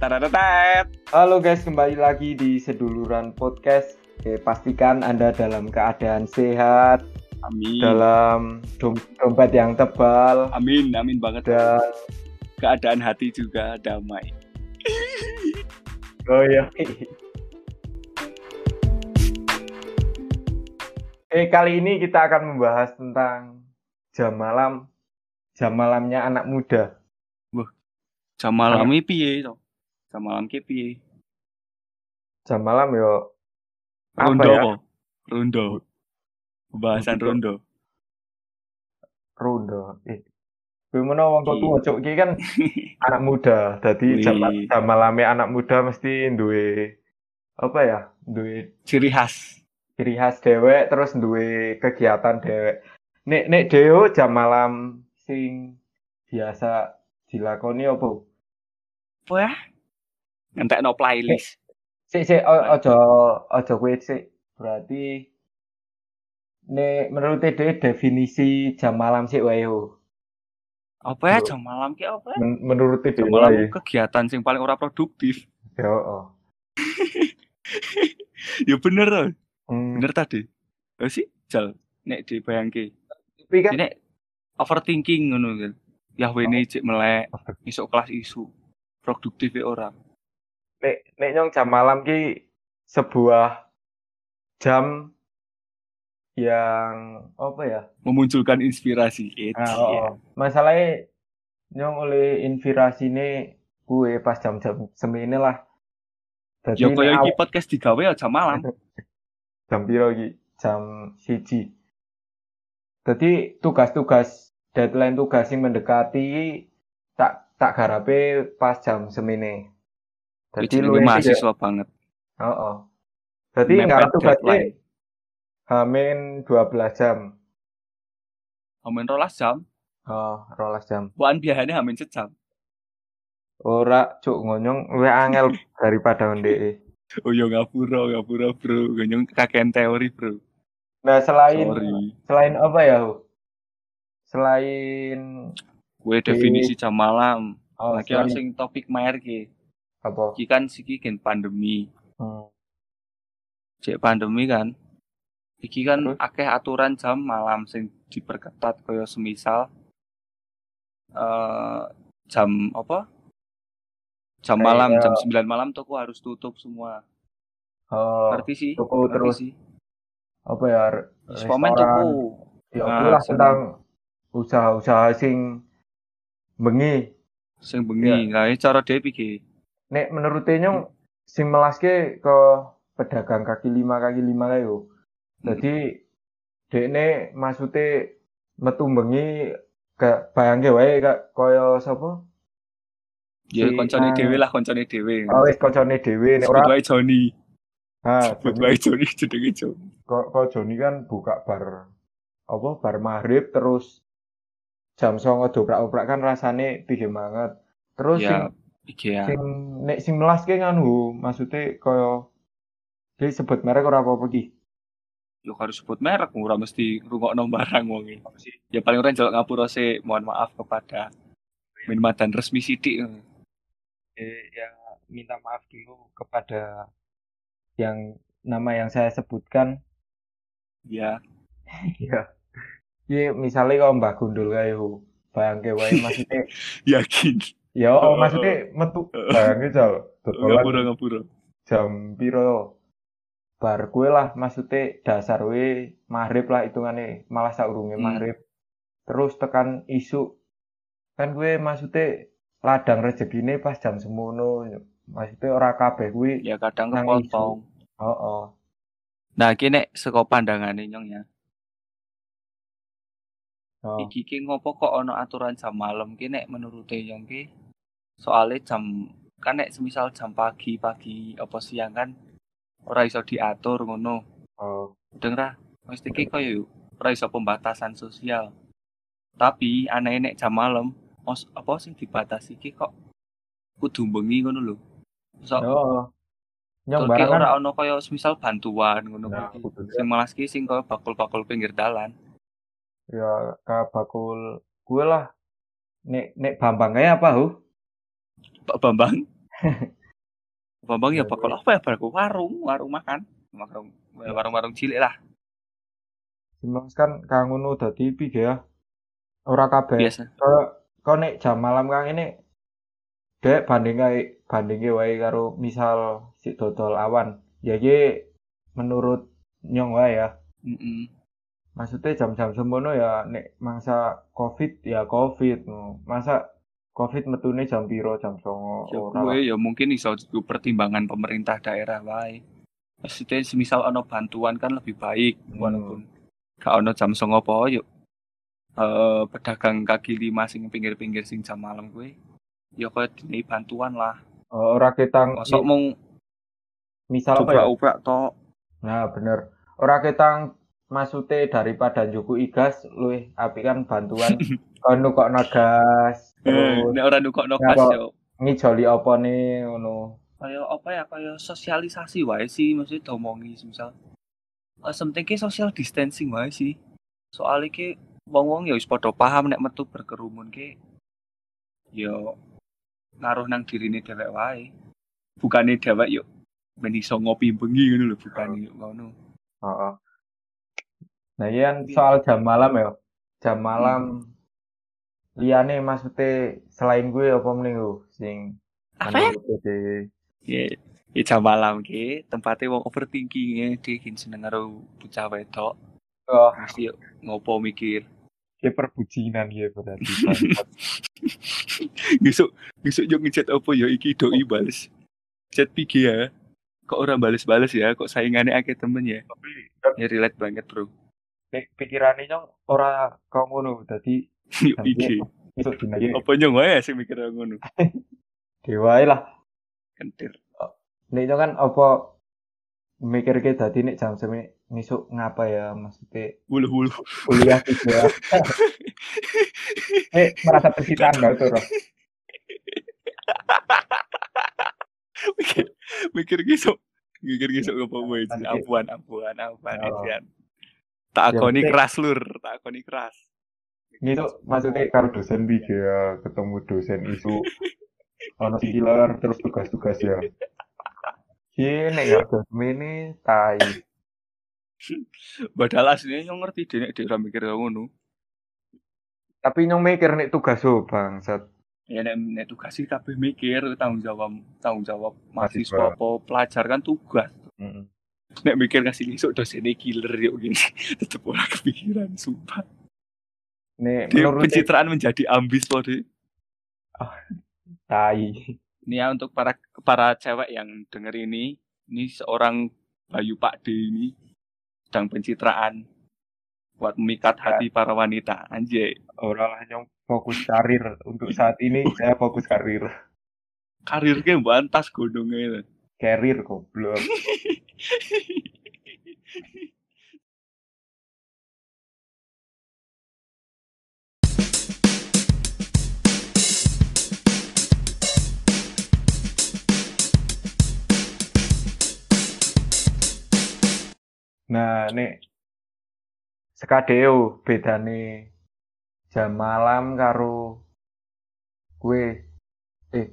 Taratetet. Halo guys, kembali lagi di Seduluran Podcast. Oke, pastikan Anda dalam keadaan sehat, Amin. dalam dom- dompet yang tebal, Amin, amin banget. dan Keadaan hati juga damai. oh iya. Eh kali ini kita akan membahas tentang jam malam, jam malamnya anak muda. Jam malam piye to? Jam malam ki piye? Jam malam yo Apa Rondo ya? Rondo. Pembahasan Rondo. rondo. Eh, gue mana wong Iya. tua cuk iki kan anak muda. Jadi jam, jam malamnya anak muda mesti duwe apa ya? Duwe Ciri khas. ciri khas dewek terus duwe kegiatan dewek. Nek nek deo jam malam sing biasa dilakoni apa? Apa ya? Ngentekno playlist. Sik sik o- ojo ojo kowe sik. Berarti nek menurut Dede definisi jam malam sik wae yo. Apa ya jam malam ki apa ya? Men- menurut Dede Jam malam kegiatan sing paling ora produktif. Yo. oh. ya bener loh. Hmm. Bener tadi. Oh sih, jal nek dibayangke. Tapi kan Nek overthinking ngono kan. Yahwene cek melek, isuk kelas isu. Produktif ya ora. Nek nek nyong jam malam ki sebuah jam yang apa ya? Memunculkan inspirasi. Eh, Nah, oh, oh. Masalahnya nyong oleh inspirasi ini gue pas jam-jam semene lah. Jadi Ya kaya iki podcast digawe ya jam malam. jam piro iki? Jam siji. Jadi tugas-tugas deadline tugas yang mendekati tak tak garape pas jam semene. Jadi lu mahasiswa banget. Oh, oh. Jadi ngarep tugasnya. Hamin 12 jam. Amin rolas jam, Oh, rolas jam. bukan biasanya amin sejam. Ora cuk ngonyong luwih angel daripada ndek. Oh ya ngapura, ngapura bro. Ganyong kakean teori bro. Nah, selain Sorry. selain apa ya? Selain Gue definisi jam malam. oh, Lagi selain sing topik maer ki. Apa? Iki kan siki gen pandemi. Hmm. Cek pandemi kan. Iki kan Terus? akeh aturan jam malam sing diperketat kaya semisal eh jam apa? Jam Kayak- malam, jam 9 malam toko harus tutup semua. Oh, Ngerti sih? toko Ngerti terus sih. apa ya? restoran. toko. Ya, Nah, tentang usaha-usaha sing bengi. Sing bengi. Lah cara dhewe piye? Nek menurut nyong sing melaske ke pedagang kaki lima kaki lima kae yo. Jadi dekne maksudnya metu bengi ke bayangke wae kak kaya sapa? Ya Si- koncone ah. dhewe lah, koncone dhewe. Oh wis koncone dhewe nek Sebut ora. wae Joni. Ha, Sebut wae Joni jenenge Joni. kok kok Joni kan buka bar apa bar maghrib terus jam songo dobrak-dobrak kan rasane piye banget. Terus sing Ya, ya. sing nek sing melas ke nganu maksudnya kaya dia sebut merek ora apa-apa ki. Yo harus sebut merek, ora mesti rungokno barang wong iki. Ya paling ora njaluk ngapura sih, mohon maaf kepada minuman dan resmi sidik. Eh, ya minta maaf dulu kepada yang nama yang saya sebutkan. Ya, Iya. Iya, misalnya kalau Mbak Gundul kayak hu, bayangke wae maksudnya yakin. Ya oh, Heeh. maksudnya metu bayangke jal Ngapura dodolan ngapura. jam piro bar kue lah maksudnya dasar we maghrib lah hitungannya malah saurunge Hmm. maghrib terus tekan isu kan gue maksudnya ladang rezekine pas jam semono maksudnya ora kabeh kuwi Ya kadang kepotong. oh, oh. Nah, nek saka pandangane nyong ya. Oh. Iki ki ngopo kok ono aturan jam malam ki nek menurute nyong ki soalnya jam kan nek semisal jam pagi pagi apa siang kan ora iso diatur ngono. oh. Mudeng ra, mesti ki koyo ora iso pembatasan sosial. Tapi aneh nek jam malam, os, apa sing dibatasi ki kok kudu bengi ngono lho. So, oh. Nyong Turki barang ora ono kaya misal bantuan ngono Nah, kuwi. Sing malas ki sing kaya bakul-bakul pinggir dalan. Ya ka bakul gue lah nek nek Bambang kayak apa hu Pak Bambang Bambang ya Iya, bakal apa ya bakal warung, warung makan, warung warung-warung cilik lah. Mas kan kang ngono dadi piye ya? Ora kabeh. Biasa. Kok nek jam malam kang ini dek banding kae bandinge wae karo misal si dodol awan. Ya iki menurut nyong wae ya. Maksudnya jam-jam sembono ya nek mangsa Covid ya Covid. Masa Covid metune jam piro jam songo Ya ora gue ya mungkin iso itu pertimbangan pemerintah daerah wae. Maksudnya semisal ono bantuan kan lebih baik Hmm. walaupun gak ono jam songo apa yuk. Eh pedagang kaki lima sing pinggir-pinggir sing jam malam gue. Ya kaya dinei bantuan lah. Oh, ora ketang mau misal apa ya? coba-coba tok. Nah, bener. Ora ketang maksudnya daripada njuku igas luwih apik kan bantuan kono kok nagas Eh, terus Nek ora nukokno gas Ngapa? yo. ngijoli apa nih ngono. Kaya apa ya kaya sosialisasi wae sih maksudnya diomongi misal. Eh penting ki social distancing wae sih. Soalnya ki wong-wong ya wis padha paham nek metu berkerumun ki yo ngaruh nang dirine dhewek wae. Bukane dhewek yo ben iso ngopi bengi ngono lho bukane yo ngono. Heeh. Nah, iya kan soal jam malam ya. Jam malam liyane maksudnya selain gue apa meneh yo sing Apa? menurut ide Ya, ya jam malam ki tempatnya wong overthinking ya dia kin seneng karo bocah wedok. Oh, Mesti ngopo mikir. ke perbucinan ya berarti. Besok besok yo ngechat apa ya iki doi bales. Chat PG ya. Kok orang bales-bales ya, kok saingannya akeh temen ya. Tapi Ya relate banget, Bro. Pi- pikirane nyong ora kok ngono. Dadi PG. iso dinaye Apa nyong wae sing mikir ngono. dewae lah. Kentir. Nek itu kan apa mikir ke dadi nek jam semi ngisuk ngapa ya maksudnya Wuluh-wuluh. kuliah juga. eh merasa tersitaan enggak tuh Roh? mikir mikir besok. Mikir besok apa wae. Nanti. Ampuan, ampuan, ampuan. Tak Ya, akoni penting- keras lur, tak akoni keras. Ngisuk maksudnya karo dosen piye ya ketemu dosen isu ono si killer terus tugas-tugas ya. Ki nek gak dosen ini tai. Padahal aslinya nyong ngerti dene dhek ora mikir ngono. Tapi nyong mikir nek tugas oh bangsat. Ya nek, nek tugas sih kabeh mikir tanggung jawab tanggung jawab Mahasiswa. apa pelajar kan tugas. Heeh. Nek mikir ngasih besok dosennya killer yuk gini. Tetep ora kepikiran sumpah. Nek Dia menurut pencitraan menjadi ambis loh deh. tai. Ini ya untuk para para cewek yang denger ini, ini seorang Bayu Pak D ini sedang pencitraan buat memikat hati para wanita. Anjay, Ora lah nyong fokus karir untuk saat ini saya fokus karir. karirnya bantas gondongnya. Karir goblok. Nah, nek sekadeo bedane jam malam karo kue eh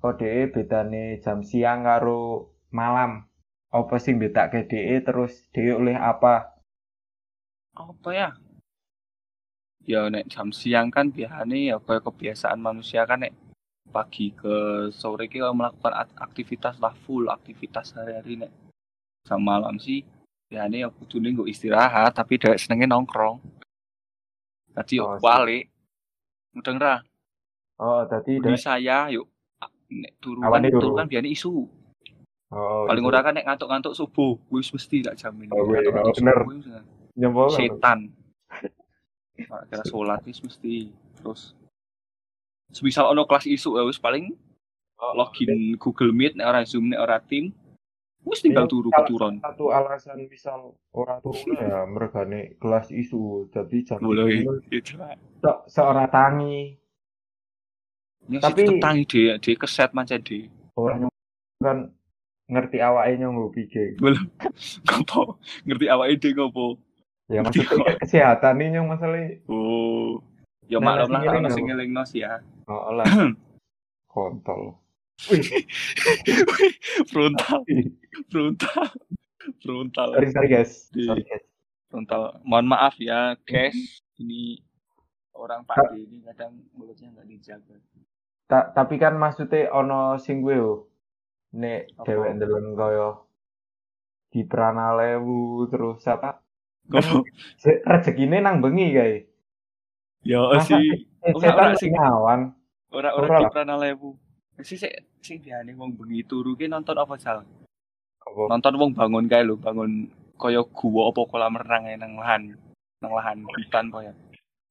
kode bedane jam siang karo malam. Apa sing bedake DE terus DE oleh apa? Apa ya? Ya nek jam siang kan biasanya ya kayak kebiasaan manusia kan nek pagi ke sore kita melakukan ak- aktivitas lah full aktivitas sehari-hari nek jam malam sih biasanya ya kudune nggo istirahat tapi dhewek senenge nongkrong. Tadi Oh, balik. Mudeng ra, Oh, tadi di saya yuk nek turu Awane kan turu. turu kan biasanya isu. Oh, Paling itu. ora kan nek ngantuk-ngantuk subuh, wis mesti tak jamin. Oh, weh, Ngantuk-ngantuk oh, bener. subuh wis, Nyempo kan? setan. Kira sholat wis mesti. Terus semisal ono kelas isu ya wis paling Oh, login Google Meet nek ora Zoom nek ora Team wis tinggal Iya, turu keturun. Satu alasan misal orang turun ya mergane kelas isu. Jadi jam Boleh itu gitu. se- seorang tangi Ya Tapi- tangi dia, dia keset macam dia. orang kan ngerti awake nyong piye. Belum ngopo ngerti awake ide ngopo. Ya maksudnya kesehatan ini nyong masalah. Oh. Ya Nah, maklum lah nasi kalau ngiling sing apa? ngelingno sih ya. Oh lah. Kontol. Frontal, frontal, frontal, Sorry, sorry guys. Di- Sorry guys. frontal. Mohon maaf ya, guys. Ini orang Pak D ini kadang mulutnya nggak dijaga. Ta- tapi kan maksudnya ono sing gue. Nek dewek ndeleng kaya di Pranalewu terus apa? Ngopo? Se- Rezekine nang bengi kae. Ya Ora, ora setan sing- awan. orang-orang ora di lah. Pranalewu. Si sik sing biane wong bengi turu ki nonton apa sal? Nonton wong bangun kae lho, bangun kaya gua apa kolam renang nang lahan. Nang lahan hutan kaya.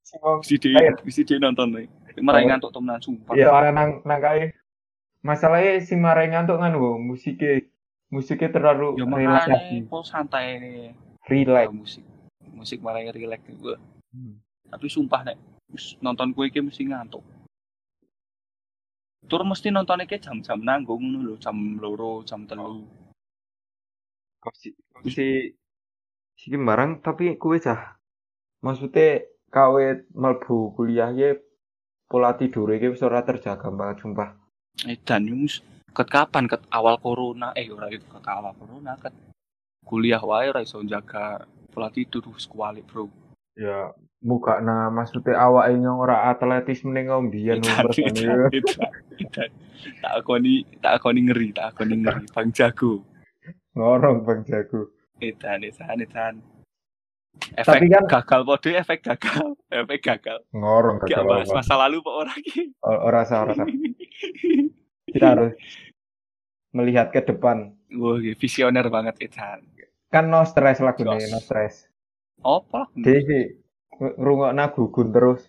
Sing wong Si si nonton nih. Marai ngantuk temenan sumpah. ya ora nang nang kae. Masalahnya sing marai ngantuk kan wo musiknya musiknya terlalu Ya makanya kok santai nih. relax. Ya, musik. Musik marai relax gue. Hmm. Tapi sumpah nek nonton kue iki mesti ngantuk. Tur mesti nonton iki jam-jam nanggung lho, jam loro, jam telu. Kok si si si barang tapi kue cah. Maksudnya kawe melbu kuliah ye pola tidur wis ora terjaga banget sumpah. Eh dan yo mus ket kapan ket awal corona eh ora itu ket awal corona ket kuliah wae ora iso jaga pola tidur wis Bro. Ya muka nah maksudnya awake nyong ora atletis mending ngombian Edan, edan, edan, edan. Tak akoni, tak akoni ngeri, tak akoni ngeri. Bang jago. ngorong Bang Jago. Edan, edan, edan. Tapi Efek kan- gagal pode, efek gagal, efek gagal. Ngorong Gak kakak bahas masa lalu kok orang ini. Ora sah ora sah. Kita harus melihat ke depan. Wah, iya, visioner banget Edan. Kan no stress lagu Jos. no stress. Apa? Dia sih ngrungokna gugun terus.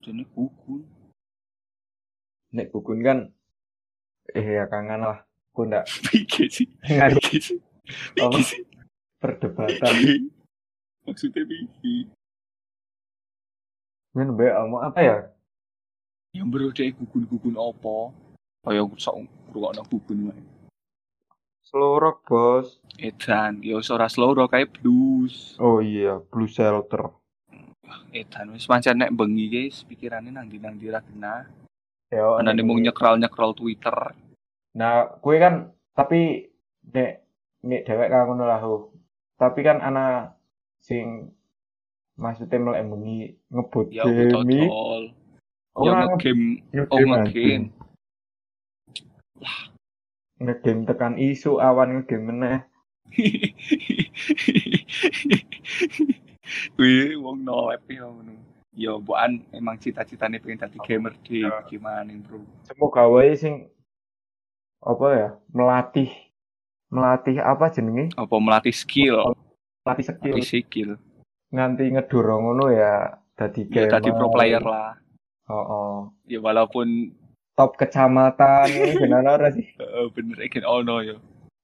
Jadi gugun. Nek gugun kan eh ya kangen lah. Aku ndak Pikir sih, pikir sih. perdebatan. Maksudnya pikir. Men be mau apa ya? Yang deh gugun-gugun apa? Kayak sok ngrungokno gugun wae. Slow rock, Bos. Edan, yo ora slow rock kayak blues. Oh iya, Blue Shelter. Edan wis pancen nek bengi guys, pikirane nang ndi nang ndi ra kena. Ya, Ana mung nyekral-nyekral Twitter. Nah, kue kan tapi nek nek dewek kan ngono lah ho. Tapi kan ana sing maksudnya melek bengi ngebut Ya game. Ya Ora ngegame, oh ngegame ngegame. ngegame tekan isu awan ngegame meneh. Wih, wong nolep ya ngono. Ya bukan emang cita-citane pengen dadi gamer di Ya. gimana bro. Semoga wae sing apa ya melatih melatih apa jenenge Apa melatih skill, melatih skill melatih skill. nganti ngedorong ngono ya dadi Ya tadi pro player lah. oh, oh. Ya walaupun top kecamatan benar ora sih eh, bener iki ono ya.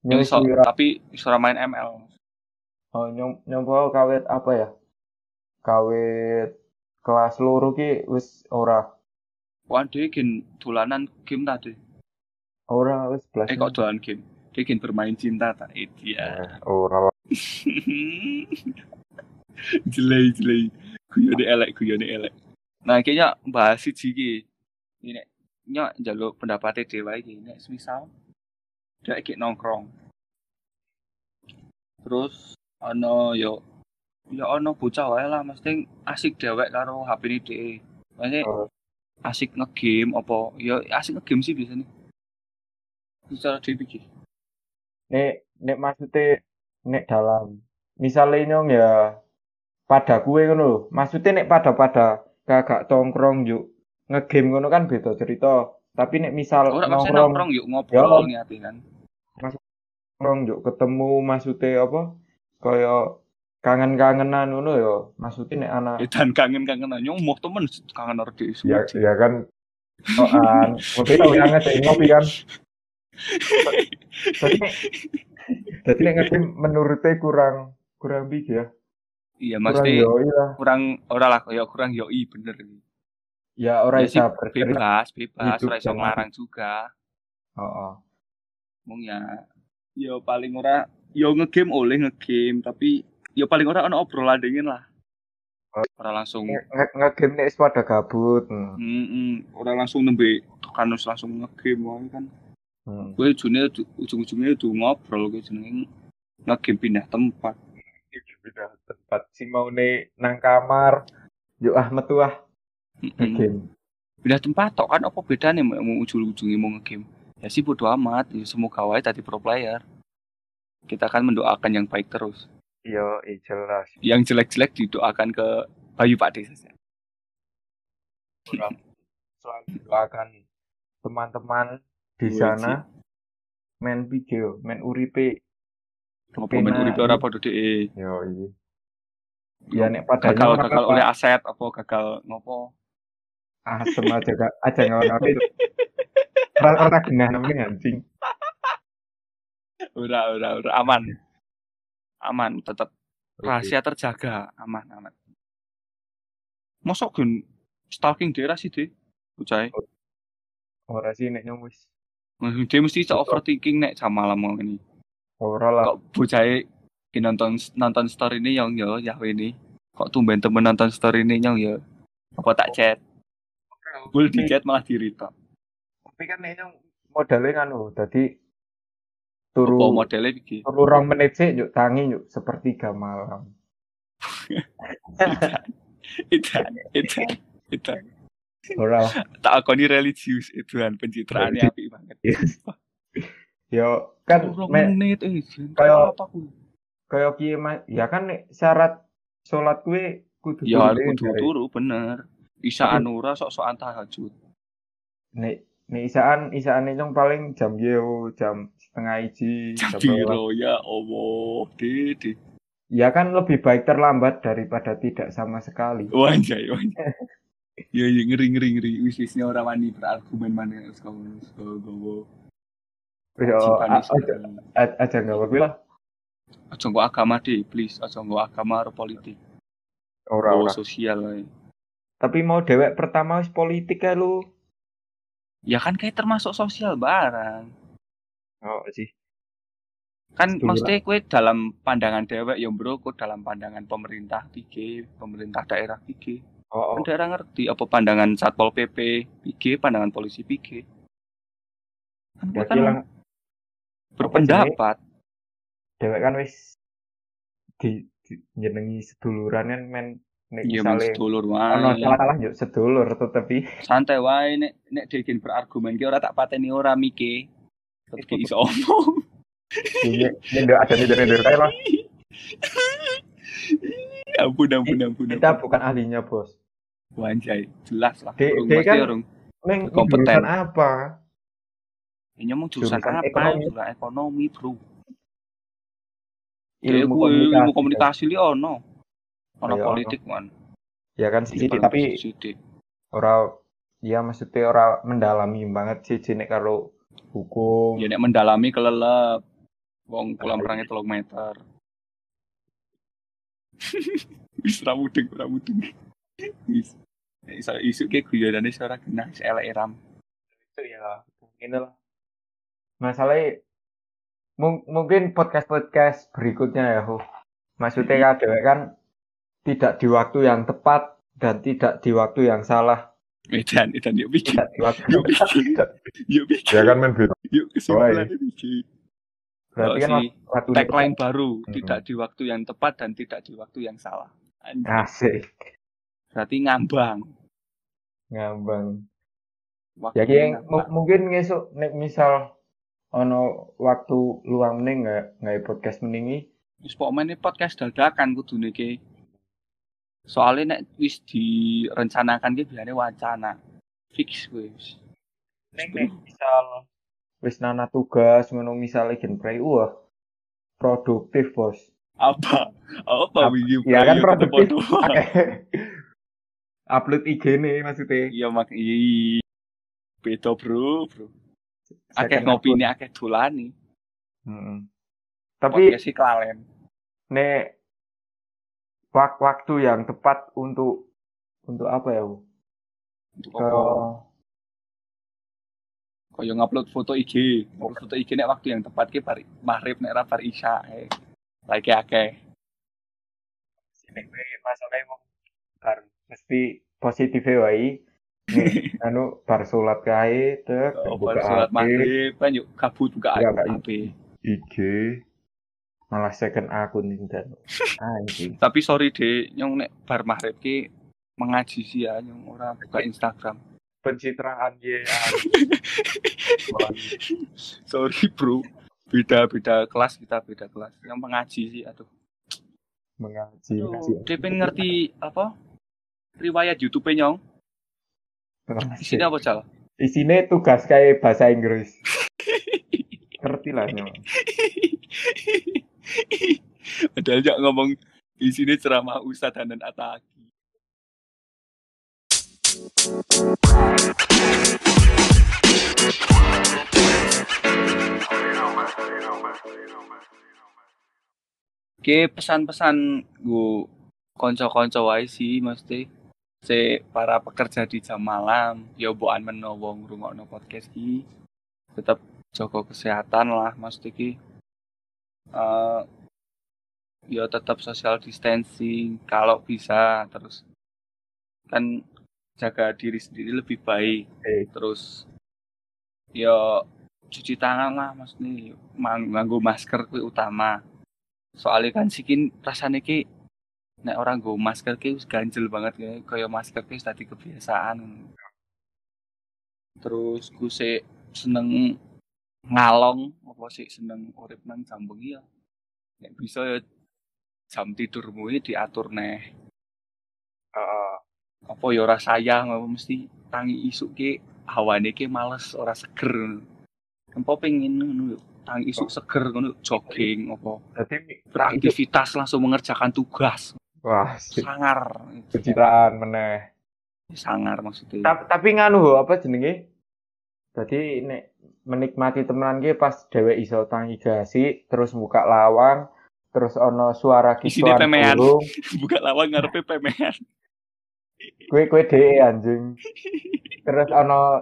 Yang iso, Nyusi ra- tapi iso ora main ML. oh, nyom kawet apa ya kawet kelas loro ki wis ora Wah, dia gen dolanan game tadi. ora wis belas Eh kok dolan game? Dia gen bermain cinta tak? Eh, dia. Eh, ora jelek jelek. Guyone elek guyone elek. Nah kayaknya bahas siji iki ini nyok njaluk pendapatnya dewa iki nek semisal dia iki nongkrong. Terus ono yo ya ono bocah wae lah mesti asik dewek karo HP ini maksudnya Oh. asik ngegame apa? Ya asik ngegame sih biasanya. Secara dhewe iki nek nek maksudnya nek dalam. Misalnya nyong ya pada kue ngono lho. maksudnya nek pada pada kagak tongkrong yuk ngegame ngono kan beda cerita. Tapi nek misal maksudnya nongkrong nongkrong yuk ngobrol niate kan? Nongkrong yuk ketemu maksudnya apa? Kaya kangen-kangenan ngono ya maksudnya nek anak dan kangen-kangen aja mau temen kangen dhewe ya ya kan. Soan mungkin tau yang ngecek ngopi kan. jadi jadi nek ngegame menurutnya kurang kurang big ya Iya kurang mesti yoi lah kurang ora lah ya kurang yoi bener. ya orang Ya bebas, bebas, ora iso nglarang juga. oh, oh. Mung ya ya paling ora ya ngegame oleh ngegame tapi ya paling ora ono obrolan dingin lah. ora langsung Nge- Nge-game nek wis pada gabut. Hmm. mm ora langsung nembe tekan terus langsung ngegame wae kan Hmm. gue ujungnya ujung-ujungnya itu ngobrol gue jenenge ngegame pindah tempat Beda tempat si mau nang kamar. Yuk ah metu ah Mm-mm. game. pindah tempat tok kan apa bedanya mau mau ujung-ujungnya mau ngegame ya sih bodo amat ya semoga wae tadi pro player kita kan mendoakan yang baik terus Yo, eh, jelas. yang jelek-jelek didoakan ke Bayu Pak Desa selalu doakan teman-teman di Wih, sana main video, main uripe. apa men Kepenak. uripe ora padha dhek Yo, iya. Ya nek padanya gagal gagal oleh aset apa gagal ngopo asem aja gak aja itu. Ora ora genah namanya anjing. ora ora ora aman aman tetap rahasia terjaga aman aman mosok gun stalking daerah sih deh bocah Ora sih nek wis. Dia mesti iso overthinking nek jam malam mau ini. Ora lah. kok bocah ki nonton nonton story ini yang yo ya ini kok tumben temen nonton story ini yang ya apa tak chat? Bul di chat malah di retweet Tapi kan nek nyong modalnya kan oh, dadi apa turu modelnya iki? turu rong menit sih yuk tangi yuk sepertiga malam. itu itu itu Ora. Tak akoni religius itu kan pencitraannya apik banget. Yo kan menit eh jen, kayak- apa ku kaya Mas, ya kan syarat salat kuwi kudu ya turu kudu dhewe. turu bener. Isa anura sok-sokan tahajud. Nek nek isaan isaan nyong paling jam yo jam setengah iji jam piro? Ya Allah dede. Ya kan lebih baik terlambat daripada tidak sama sekali. wanjay wanjay ya ya ngeri ngeri ngeri wis wisnya ora wani berargumen mana sekolah sekolah gowo Yo aja aja nggak lah. aja nggak agama deh please aja nggak agama atau politik Ora oh ora. sosial ae. Tapi mau dewek pertama wis politik ya lu. ya kan kayak termasuk sosial barang Oh sih. kan Setuju maksudnya kue dalam pandangan dewek ya bro kue dalam pandangan pemerintah PG pemerintah daerah PG Oh, kan oh. daerah ngerti apa pandangan satpol pp PG pandangan polisi PG kan Berarti kan lang berpendapat. dewek kan wis di, di jenengi seduluran kan men nek iya misale sedulur ono wae salah-salah yuk sedulur tetapi santai wae nek nek dhewe berargumen ki ora tak pateni ora mike. Tetep ki iso omong. Ini ini ada nih dari dari lah. ampun ampun ampun Kita bukan ahlinya bos. Wanjay jelas lah. De- Urung de kan- urung Neng Kompeten. apa? ini mau jurusan Jurusan apa? ekonomi. jurusan ekonomi bro. Ilmu ilmu komunikasi. ilmu komunikasi li ono. Ono Ayo, politik man Ya kan sih tapi sidik ora ya maksudnya ora mendalami banget sih jenek karo hukum. ya nek mendalami kelelep. Wong kolam renangnya telung meter. Wis ra mudeng ra mudeng. wis iso isu ke guyonane ora genah wis elek ram itu ya ini lah. Masalahnya mung- mungkin podcast-podcast berikutnya ya, Hu. Maksudnya kan kan tidak di waktu yang tepat dan tidak di waktu yang salah. edan edan yuk bikin Tidak di waktu Yuk, bikin. Yuk bikin Ya kan main beda. yuk Berarti Oh, kan si waktu tagline baru Hmm. tidak di waktu yang tepat dan tidak di waktu yang salah Anjing. asik berarti ngambang ngambang. waktu Ya ngambang. mu- mungkin ngesuk nek misal ono waktu luang meneng nggak nggak podcast meningi Wis pokoknya podcast dadakan kudune ki. Soalnya nek wis direncanakan ki biasanya wacana. Fix wis. Neng nek misal wis nana tugas ngono misale gen prei wah produktif bos. Apa? Apa Ap- wingi ya kan produktif. upload IG nih maksudnya. Iya mak iya. Beda bro, bro. Akeh ngopi nih, akeh dolani. Mm-mm. Tapi Podcast sih kelalen. nek wak waktu yang tepat untuk untuk apa ya? Bu? Untuk Ke apa? Kaya ngupload foto IG. Ngupload foto IG nek waktu yang tepat ki bar maghrib nek ra bar isya. Eh. Lagi akeh. nek masalahnya mau bar mesti positif wae. Nih, anu bar salat kae tek Oh, buka bar sholat HP, maghrib kan yuk kabut buka Buka HP. IG malah second akun dan anjing. Tapi sorry deh, nyong nek bar maghrib ki mengaji sih ya, nyong ora buka Instagram. Pencitraan ya. sorry bro, beda beda kelas kita beda kelas. Yang mengaji sih, aduh. mengaji Aduh, ngaji. Dia pengen ngerti apa? Riwayat YouTube nyong. Isinya apa cal? Isine tugas kayak bahasa Inggris. Ngerti lah nyong. Padahal jak ngomong isinya ceramah Ustadz Hanan Ataki. Oke, pesan-pesan gue konco-konco wae sih mesti se para pekerja di jam malam ya boan menawa ngrungokno podcast ki tetap jaga kesehatan lah mesti ki eh ya tetap social distancing kalau bisa terus kan jaga diri sendiri lebih baik. Eh. terus ya cuci tangan lah maksudnya mang nganggo masker utama. Soalnya kan sikin rasanya ki nek orang nggo masker ki wis ganjel banget ya kaya masker ki tadi kebiasaan terus gue sih seneng ngalong apa sih seneng urip nang jam bengi ya. Nek bisa ya jam tidurmu ini diatur neh. Heeh. apa ya ora sayang apa mesti tangi isuk ki hawane ki males ora seger apa pengen ngono tangi isuk seger ngono jogging apa. Jadi beraktivitas langsung mengerjakan tugas wah sangar pencitraan meneh. sangar maksudnya Ta- tapi nganu ho, apa jenenge? Jadi nek menikmati temenan ki pas dhewek iso tangi gasi, terus buka lawang, terus ono suara kisuan pemean. burung, buka lawang ngarepe pemean kue kue dhewe anjing. Terus ono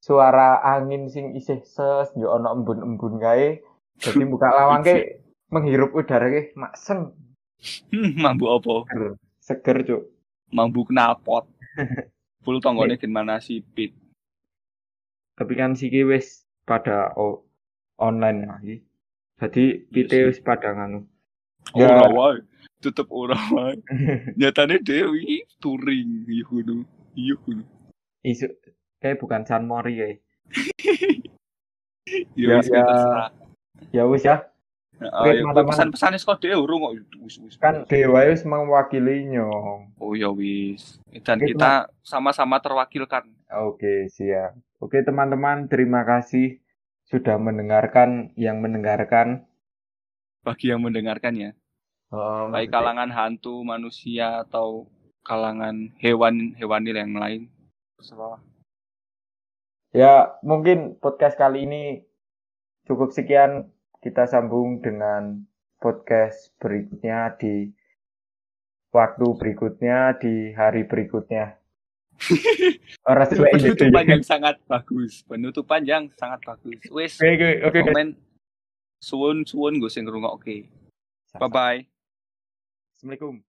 suara angin sing isih ses, yo ono embun-embun kae. Jadi buka lawang ki menghirup udara ki makseng hmm, mambu apa? Seger, seger cuk. mambu knalpot. Full tonggone gimana sih pit? Tapi kan siki wis pada o- online lagi. Jadi kita Iya wis pada nganu. ora Ya. wae tetep ora wae nyatane dewi touring. Iya kudu iya kudu Isu kayak bukan San Mori ya. ya Ya, ya. Ya wis ya, Heeh, ya, pesan-pesan kok dhewe urung kok kan dewa wis mewakili nyong. oh ya wis dan Oke, kita sama-sama terwakilkan Oke, siap. Oke, teman-teman, terima kasih sudah mendengarkan yang mendengarkan. bagi yang mendengarkan ya Oh, baik kalangan hantu manusia atau kalangan hewan hewani yang lain terserah Ya, mungkin podcast kali ini cukup sekian. Kita sambung dengan podcast berikutnya di waktu berikutnya di hari berikutnya. Orang ini. penutupan yang sangat bagus penutupan yang sangat bagus wis Oke, oke, oke. oke. komen suwun suwun gue sing ngrungokke bye bye Assalamualaikum.